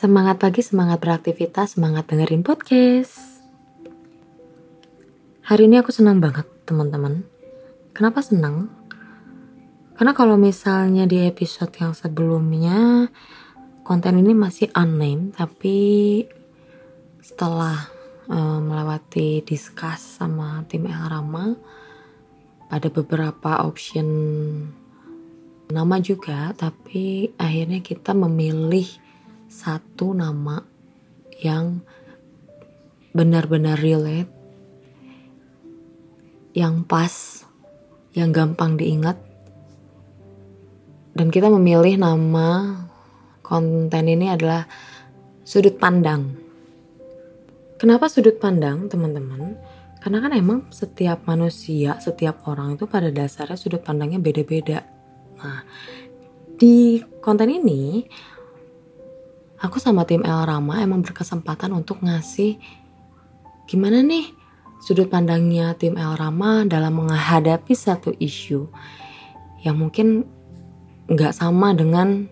Semangat pagi, semangat beraktivitas, semangat dengerin podcast. Hari ini aku senang banget, teman-teman. Kenapa senang? Karena kalau misalnya di episode yang sebelumnya konten ini masih unnamed, tapi setelah uh, melewati discuss sama tim El Rama, ada beberapa option nama juga, tapi akhirnya kita memilih satu nama yang benar-benar relate, yang pas, yang gampang diingat, dan kita memilih nama konten ini adalah sudut pandang. Kenapa sudut pandang, teman-teman? Karena kan emang setiap manusia, setiap orang itu pada dasarnya sudut pandangnya beda-beda. Nah, di konten ini aku sama tim El Rama emang berkesempatan untuk ngasih gimana nih sudut pandangnya tim El Rama dalam menghadapi satu isu yang mungkin nggak sama dengan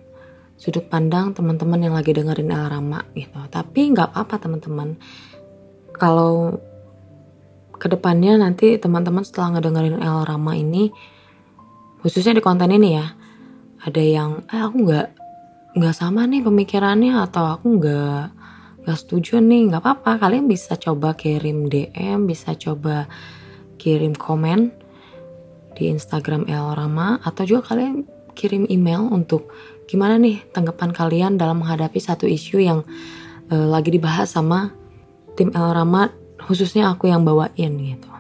sudut pandang teman-teman yang lagi dengerin El Rama gitu. Tapi nggak apa-apa teman-teman. Kalau ke depannya nanti teman-teman setelah ngedengerin El Rama ini, khususnya di konten ini ya, ada yang eh aku nggak nggak sama nih pemikirannya atau aku nggak nggak setuju nih nggak apa-apa. Kalian bisa coba kirim DM bisa coba kirim komen di Instagram El Rama atau juga kalian kirim email untuk gimana nih tanggapan kalian dalam menghadapi satu isu yang uh, lagi dibahas sama tim El Rama khususnya aku yang bawain gitu.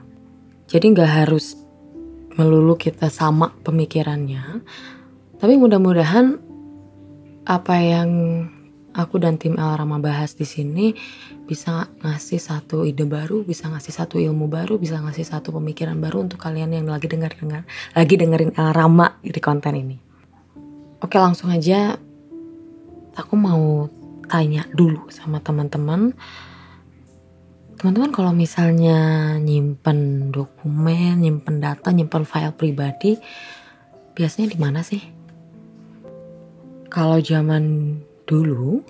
Jadi nggak harus melulu kita sama pemikirannya tapi mudah-mudahan apa yang aku dan tim El Rama bahas di sini bisa ngasih satu ide baru, bisa ngasih satu ilmu baru, bisa ngasih satu pemikiran baru untuk kalian yang lagi dengar dengar, lagi dengerin El Rama di konten ini. Oke langsung aja, aku mau tanya dulu sama teman-teman. Teman-teman kalau misalnya nyimpen dokumen, nyimpen data, nyimpen file pribadi, biasanya di mana sih? Kalau zaman dulu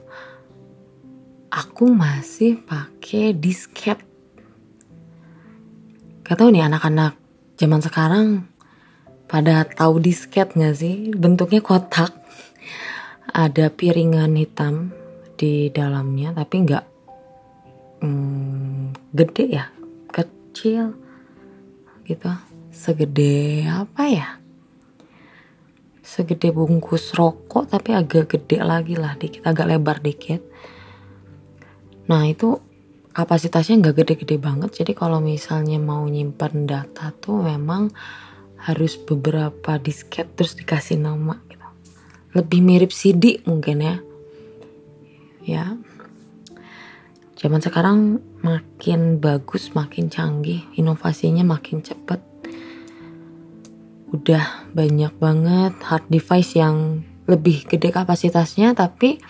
aku masih pakai disket. Gak tau nih anak-anak zaman sekarang pada tahu disket gak sih? Bentuknya kotak, ada piringan hitam di dalamnya, tapi nggak hmm, gede ya, kecil gitu, segede apa ya? Segede bungkus rokok tapi agak gede lagi lah dikit agak lebar dikit. Nah itu kapasitasnya nggak gede-gede banget. Jadi kalau misalnya mau nyimpan data tuh memang harus beberapa disket terus dikasih nama gitu. Lebih mirip CD mungkin ya. Ya. Zaman sekarang makin bagus makin canggih inovasinya makin cepat udah banyak banget hard device yang lebih gede kapasitasnya tapi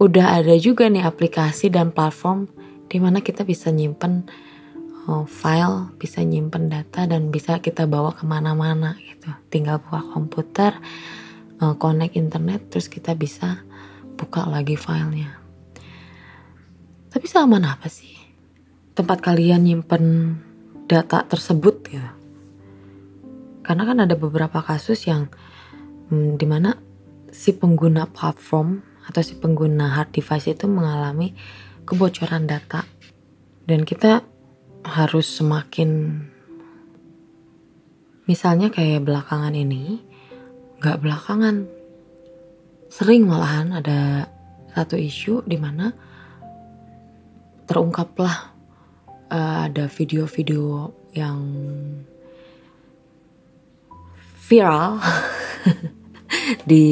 udah ada juga nih aplikasi dan platform di mana kita bisa nyimpen uh, file, bisa nyimpen data dan bisa kita bawa ke mana-mana gitu. Tinggal buka komputer, uh, connect internet, terus kita bisa buka lagi filenya. Tapi sama apa sih tempat kalian nyimpen data tersebut ya? Karena kan ada beberapa kasus yang hmm, di mana si pengguna platform atau si pengguna hard device itu mengalami kebocoran data. Dan kita harus semakin misalnya kayak belakangan ini nggak belakangan sering malahan ada satu isu di mana terungkaplah uh, ada video-video yang viral di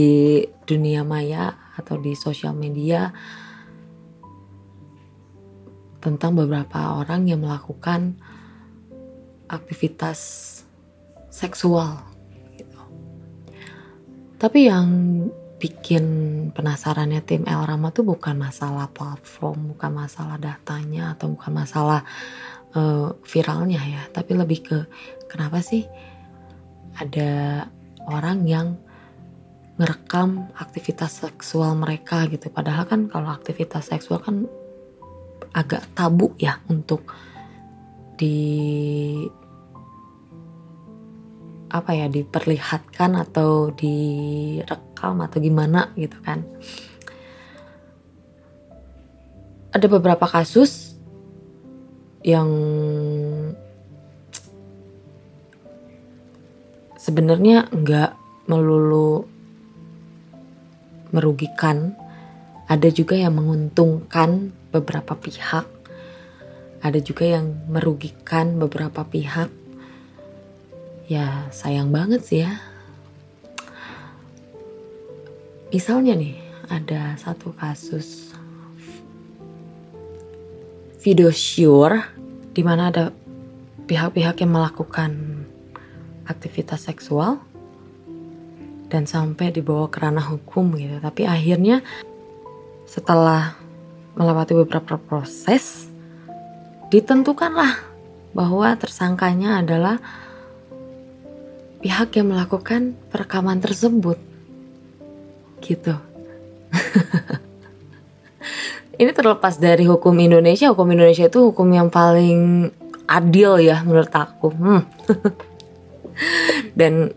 dunia maya atau di sosial media tentang beberapa orang yang melakukan aktivitas seksual gitu. Tapi yang bikin penasarannya tim El Rama tuh bukan masalah platform, bukan masalah datanya atau bukan masalah uh, viralnya ya, tapi lebih ke kenapa sih ada orang yang ngerekam aktivitas seksual mereka gitu. Padahal kan kalau aktivitas seksual kan agak tabu ya untuk di apa ya diperlihatkan atau direkam atau gimana gitu kan ada beberapa kasus yang sebenarnya nggak melulu merugikan ada juga yang menguntungkan beberapa pihak ada juga yang merugikan beberapa pihak. Ya sayang banget sih ya. Misalnya nih ada satu kasus video sure di mana ada pihak-pihak yang melakukan aktivitas seksual dan sampai dibawa ke ranah hukum gitu. Tapi akhirnya setelah melewati beberapa proses ditentukanlah bahwa tersangkanya adalah pihak yang melakukan perekaman tersebut. Gitu. Ini terlepas dari hukum Indonesia, hukum Indonesia itu hukum yang paling adil ya menurut aku. Hmm. Dan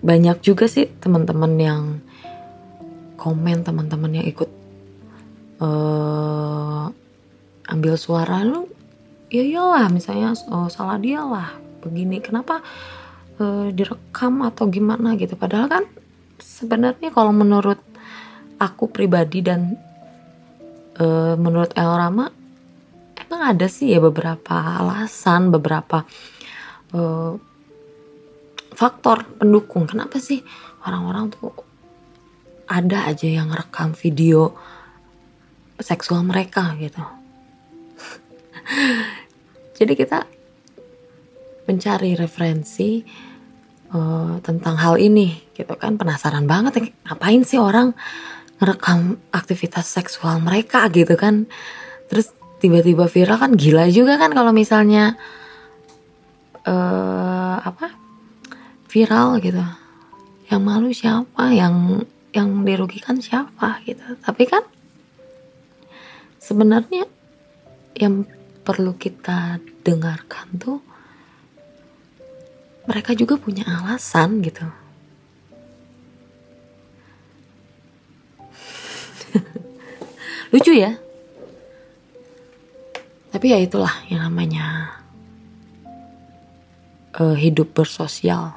banyak juga sih teman-teman yang komen, teman-teman yang ikut uh, ambil suara lu ya iyalah misalnya oh, salah dia lah begini kenapa uh, direkam atau gimana gitu. Padahal kan sebenarnya kalau menurut aku pribadi dan uh, menurut El Rama emang ada sih ya beberapa alasan beberapa uh, faktor pendukung. Kenapa sih orang-orang tuh ada aja yang rekam video seksual mereka gitu? Jadi kita mencari referensi uh, tentang hal ini gitu kan. Penasaran banget ya ngapain sih orang ngerekam aktivitas seksual mereka gitu kan? Terus tiba-tiba viral kan gila juga kan kalau misalnya uh, apa viral gitu yang malu siapa yang yang dirugikan siapa gitu tapi kan sebenarnya yang perlu kita dengarkan tuh mereka juga punya alasan gitu. Lucu ya? Tapi ya itulah yang namanya uh, hidup bersosial.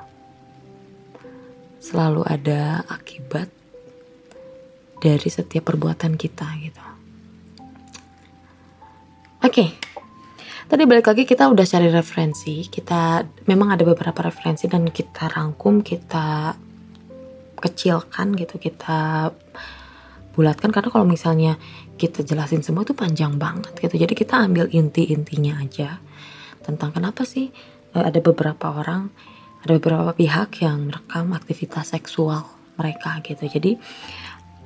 Selalu ada akibat dari setiap perbuatan kita gitu. Oke, okay. Tadi balik lagi kita udah cari referensi, kita memang ada beberapa referensi dan kita rangkum, kita kecilkan gitu, kita bulatkan karena kalau misalnya kita jelasin semua itu panjang banget gitu. Jadi kita ambil inti-intinya aja tentang kenapa sih e, ada beberapa orang, ada beberapa pihak yang merekam aktivitas seksual mereka gitu. Jadi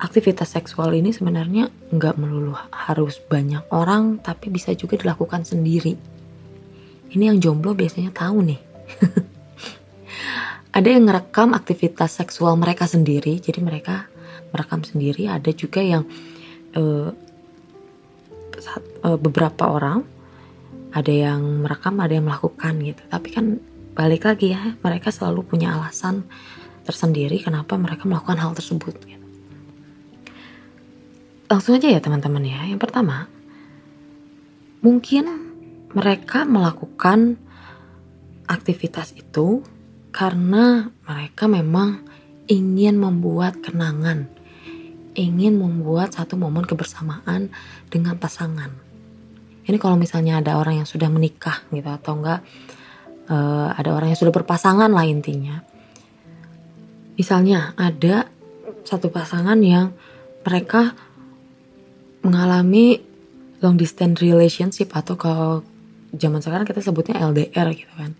aktivitas seksual ini sebenarnya nggak melulu harus banyak orang, tapi bisa juga dilakukan sendiri. Ini yang jomblo biasanya tahu nih. ada yang ngerekam aktivitas seksual mereka sendiri, jadi mereka merekam sendiri. Ada juga yang uh, uh, beberapa orang ada yang merekam, ada yang melakukan gitu. Tapi kan balik lagi ya, mereka selalu punya alasan tersendiri kenapa mereka melakukan hal tersebut. Gitu langsung aja ya teman-teman ya. Yang pertama, mungkin mereka melakukan aktivitas itu karena mereka memang ingin membuat kenangan, ingin membuat satu momen kebersamaan dengan pasangan. Ini kalau misalnya ada orang yang sudah menikah gitu atau enggak uh, ada orang yang sudah berpasangan lah intinya. Misalnya ada satu pasangan yang mereka mengalami long distance relationship atau kalau zaman sekarang kita sebutnya LDR gitu kan.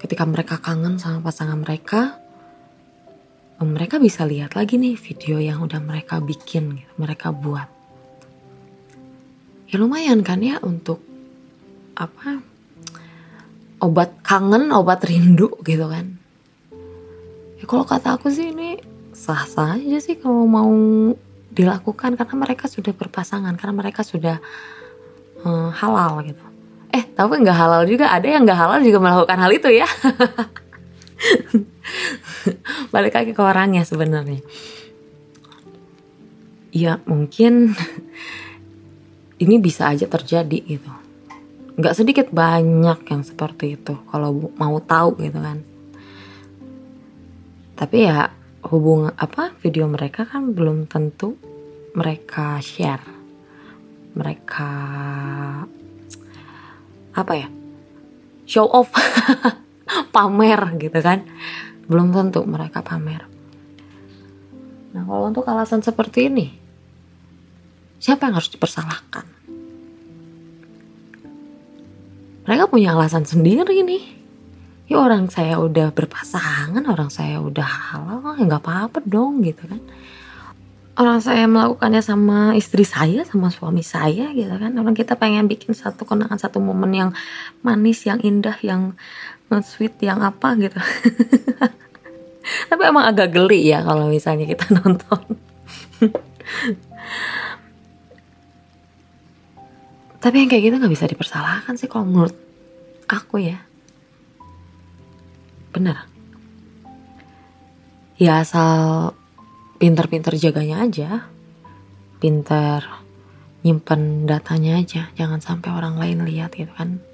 Ketika mereka kangen sama pasangan mereka, mereka bisa lihat lagi nih video yang udah mereka bikin, mereka buat. Ya lumayan kan ya untuk apa? Obat kangen, obat rindu gitu kan. ya kalau kata aku sih ini sah-sah aja sih kalau mau dilakukan karena mereka sudah berpasangan karena mereka sudah uh, halal gitu eh tapi nggak halal juga ada yang nggak halal juga melakukan hal itu ya balik lagi ke orangnya sebenarnya. Ya mungkin ini bisa aja terjadi gitu. Nggak sedikit banyak yang seperti itu kalau mau tahu gitu kan. Tapi ya hubung apa video mereka kan belum tentu mereka share. Mereka apa ya show off pamer gitu kan belum tentu mereka pamer. Nah kalau untuk alasan seperti ini siapa yang harus dipersalahkan? Mereka punya alasan sendiri nih. Ya orang saya udah berpasangan orang saya udah halal ya nggak apa-apa dong gitu kan. Orang saya melakukannya sama istri saya sama suami saya gitu kan. Orang kita pengen bikin satu kenangan satu momen yang manis yang indah yang sweet yang apa gitu. Tapi emang agak geli ya kalau misalnya kita nonton. Tapi yang kayak gitu nggak bisa dipersalahkan sih kalau menurut aku ya. Bener. Ya asal pinter-pinter jaganya aja. Pinter nyimpen datanya aja. Jangan sampai orang lain lihat gitu kan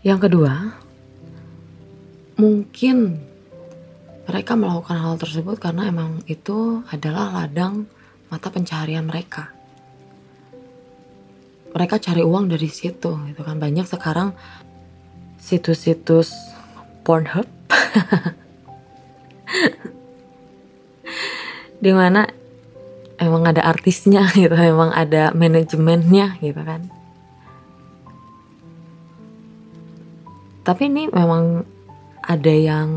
yang kedua mungkin mereka melakukan hal tersebut karena emang itu adalah ladang mata pencaharian mereka. Mereka cari uang dari situ gitu kan. Banyak sekarang situs-situs Pornhub. Di mana emang ada artisnya gitu. Emang ada manajemennya gitu kan tapi ini memang ada yang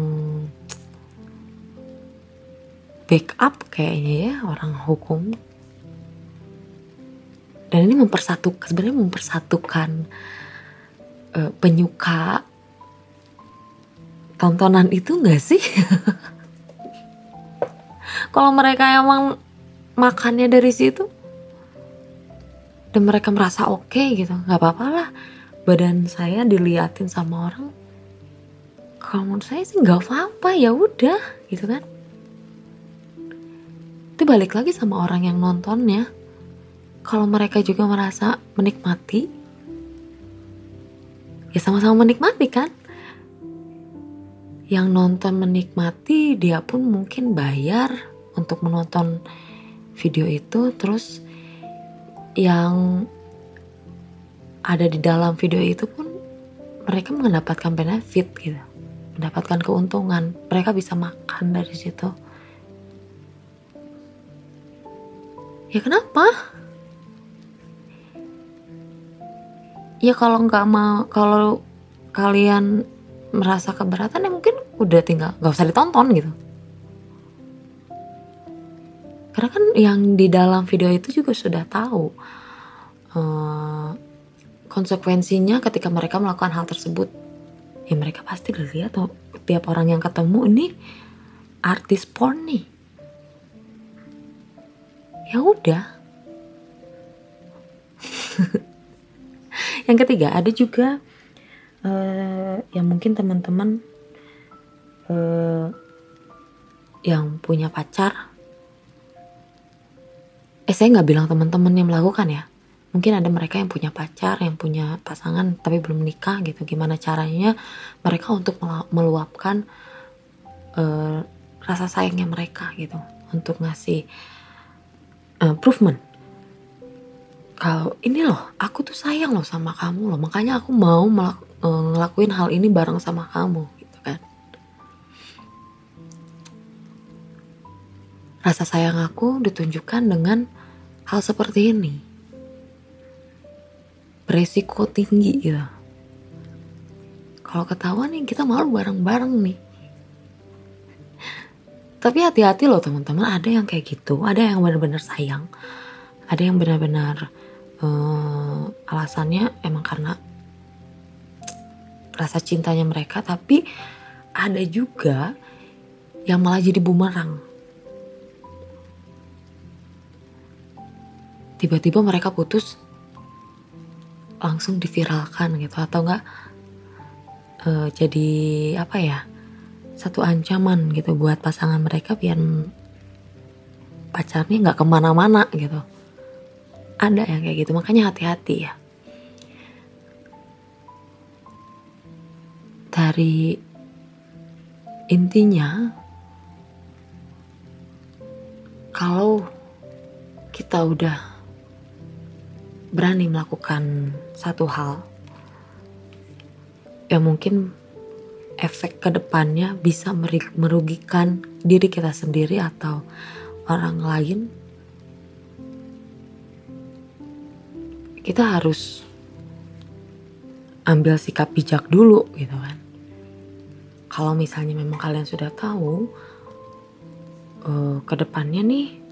backup kayaknya ya orang hukum dan ini mempersatukan sebenarnya mempersatukan uh, penyuka tontonan itu nggak sih? Kalau mereka emang makannya dari situ dan mereka merasa oke okay, gitu, nggak apa-apa lah. Badan saya diliatin sama orang. Kalau menurut saya sih nggak apa-apa ya udah gitu kan. Itu balik lagi sama orang yang nontonnya. Kalau mereka juga merasa menikmati, ya sama-sama menikmati kan yang nonton menikmati dia pun mungkin bayar untuk menonton video itu terus yang ada di dalam video itu pun mereka mendapatkan benefit gitu. Mendapatkan keuntungan. Mereka bisa makan dari situ. Ya kenapa? Ya kalau nggak mau kalau kalian merasa keberatan ya mungkin udah tinggal gak usah ditonton gitu. Karena kan yang di dalam video itu juga sudah tahu uh, konsekuensinya ketika mereka melakukan hal tersebut. Ya mereka pasti lihat tuh tiap orang yang ketemu ini artis porn nih. Ya udah. Yang ketiga ada juga uh, yang mungkin teman-teman uh, yang punya pacar. Eh saya nggak bilang teman-teman yang melakukan ya mungkin ada mereka yang punya pacar yang punya pasangan tapi belum nikah gitu. Gimana caranya mereka untuk meluapkan uh, rasa sayangnya mereka gitu. Untuk ngasih uh, improvement. Kalau ini loh aku tuh sayang loh sama kamu loh. Makanya aku mau uh, ngelakuin hal ini bareng sama kamu gitu kan. Rasa sayang aku ditunjukkan dengan hal seperti ini beresiko tinggi gitu. Kalau ketahuan nih kita malu bareng-bareng nih. Tapi hati-hati loh teman-teman. Ada yang kayak gitu. Ada yang benar-benar sayang. Ada yang benar-benar uh, alasannya emang karena rasa cintanya mereka. Tapi ada juga yang malah jadi bumerang. Tiba-tiba mereka putus langsung diviralkan gitu atau enggak uh, jadi apa ya satu ancaman gitu buat pasangan mereka biar pacarnya nggak ke mana-mana gitu. Ada yang kayak gitu makanya hati-hati ya. Dari intinya kalau kita udah berani melakukan satu hal yang mungkin efek ke depannya bisa merugikan diri kita sendiri atau orang lain. Kita harus ambil sikap bijak dulu gitu kan. Kalau misalnya memang kalian sudah tahu uh, ke depannya nih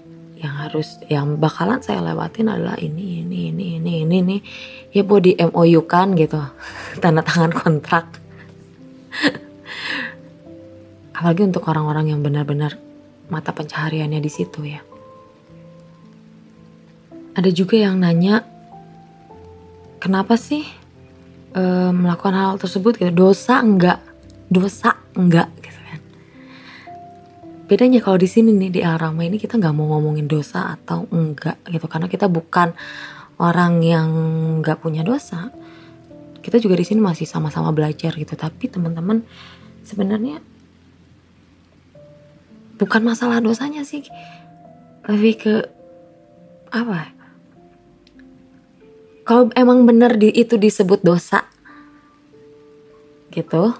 yang harus yang bakalan saya lewatin adalah ini ini ini ini ini nih ya body MOU kan gitu. Tanda tangan kontrak. Apalagi untuk orang-orang yang benar-benar mata pencahariannya di situ ya. Ada juga yang nanya kenapa sih uh, melakukan hal tersebut gitu? Dosa enggak? Dosa enggak gitu bedanya kalau di sini nih di Arama ini kita nggak mau ngomongin dosa atau enggak gitu. Karena kita bukan orang yang nggak punya dosa. Kita juga di sini masih sama-sama belajar gitu. Tapi teman-teman sebenarnya bukan masalah dosanya sih. Lebih ke apa kalau emang benar di itu disebut dosa gitu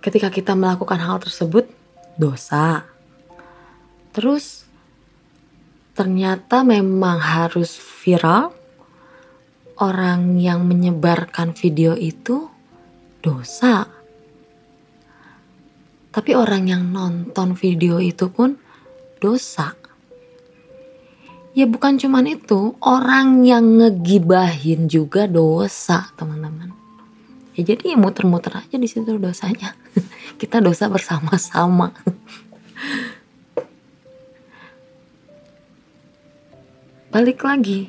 ketika kita melakukan hal tersebut dosa. Terus ternyata memang harus viral. Orang yang menyebarkan video itu dosa. Tapi orang yang nonton video itu pun dosa. Ya bukan cuman itu, orang yang ngegibahin juga dosa, teman-teman ya jadi ya muter-muter aja di situ dosanya. Kita dosa bersama-sama. Balik lagi.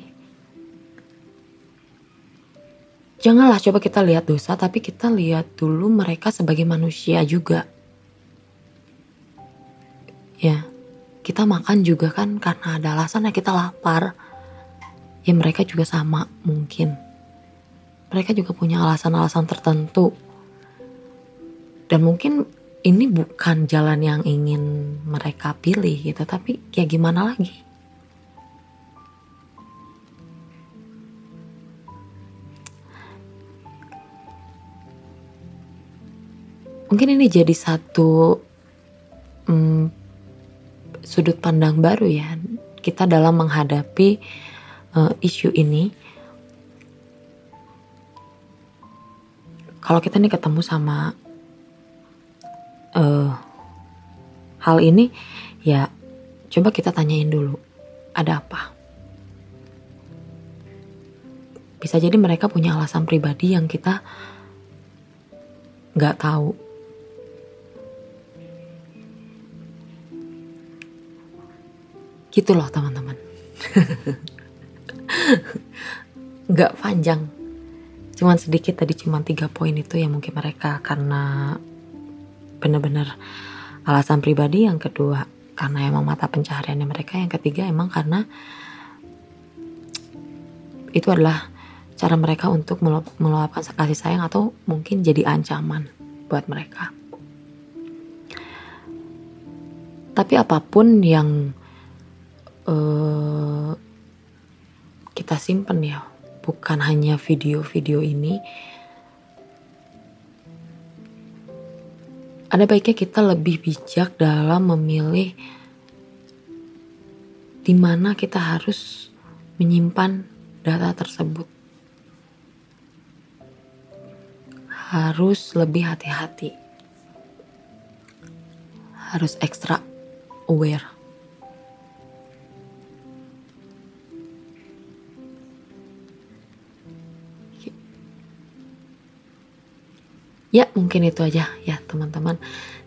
Janganlah coba kita lihat dosa tapi kita lihat dulu mereka sebagai manusia juga. Ya kita makan juga kan karena ada alasan ya kita lapar. Ya mereka juga sama mungkin mereka juga punya alasan-alasan tertentu. Dan mungkin ini bukan jalan yang ingin mereka pilih gitu, tapi ya gimana lagi? Mungkin ini jadi satu hmm, sudut pandang baru ya kita dalam menghadapi uh, isu ini kalau kita nih ketemu sama uh, hal ini ya coba kita tanyain dulu ada apa? Bisa jadi mereka punya alasan pribadi yang kita nggak tahu. Gitu loh teman-teman. Nggak panjang cuman sedikit tadi cuman tiga poin itu yang mungkin mereka. Karena benar-benar alasan pribadi yang kedua karena emang mata pencahariannya mereka yang ketiga emang karena itu adalah cara mereka untuk meluapkan kasih sayang atau mungkin jadi ancaman buat mereka. Tapi apa pun yang uh, kita simpen ya bukan hanya video-video ini. Ada baiknya kita lebih bijak dalam memilih di mana kita harus menyimpan data tersebut. Harus lebih hati-hati. Harus ekstra aware. Ya mungkin itu aja. Ya teman-teman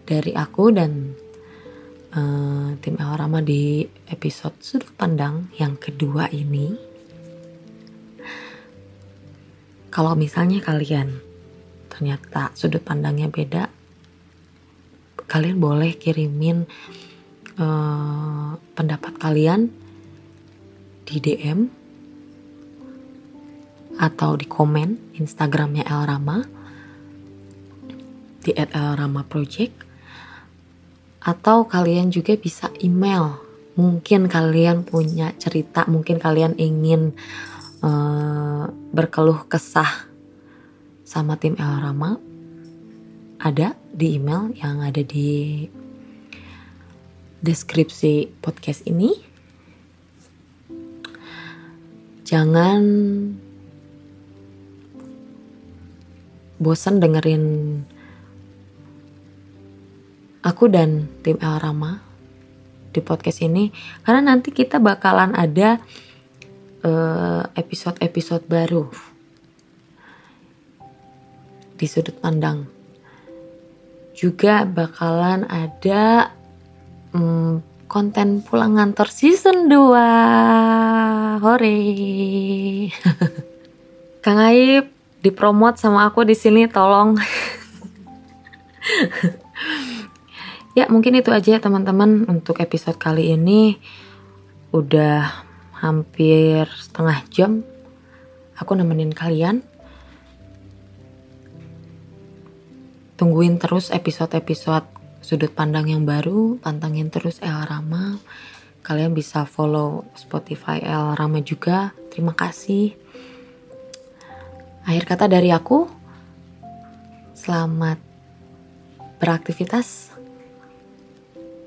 dari aku dan uh, tim Elorama di episode sudut pandang yang kedua ini kalau misalnya kalian ternyata sudut pandangnya beda kalian boleh kirimin uh, pendapat kalian di DM atau di komen Instagramnya Elrama di @elrama_project atau kalian juga bisa email. Mungkin kalian punya cerita mungkin kalian ingin uh, berkeluh kesah sama tim Elrama ada di email yang ada di deskripsi podcast ini. Jangan bosan dengerin aku dan tim El Rama di podcast ini karena nanti kita bakalan ada eh, episode-episode uh, baru di sudut pandang. Juga bakalan ada um, konten pulang ngantor season 2 hore. Kang Aib dipromot sama aku di sini tolong Ya mungkin itu aja ya teman-teman untuk episode kali ini udah hampir setengah jam aku nemenin kalian. Tungguin terus episode-episode sudut pandang yang baru, pantangin terus El Rama. Kalian bisa follow Spotify El Rama juga. Terima kasih. Akhir kata dari aku, selamat beraktivitas.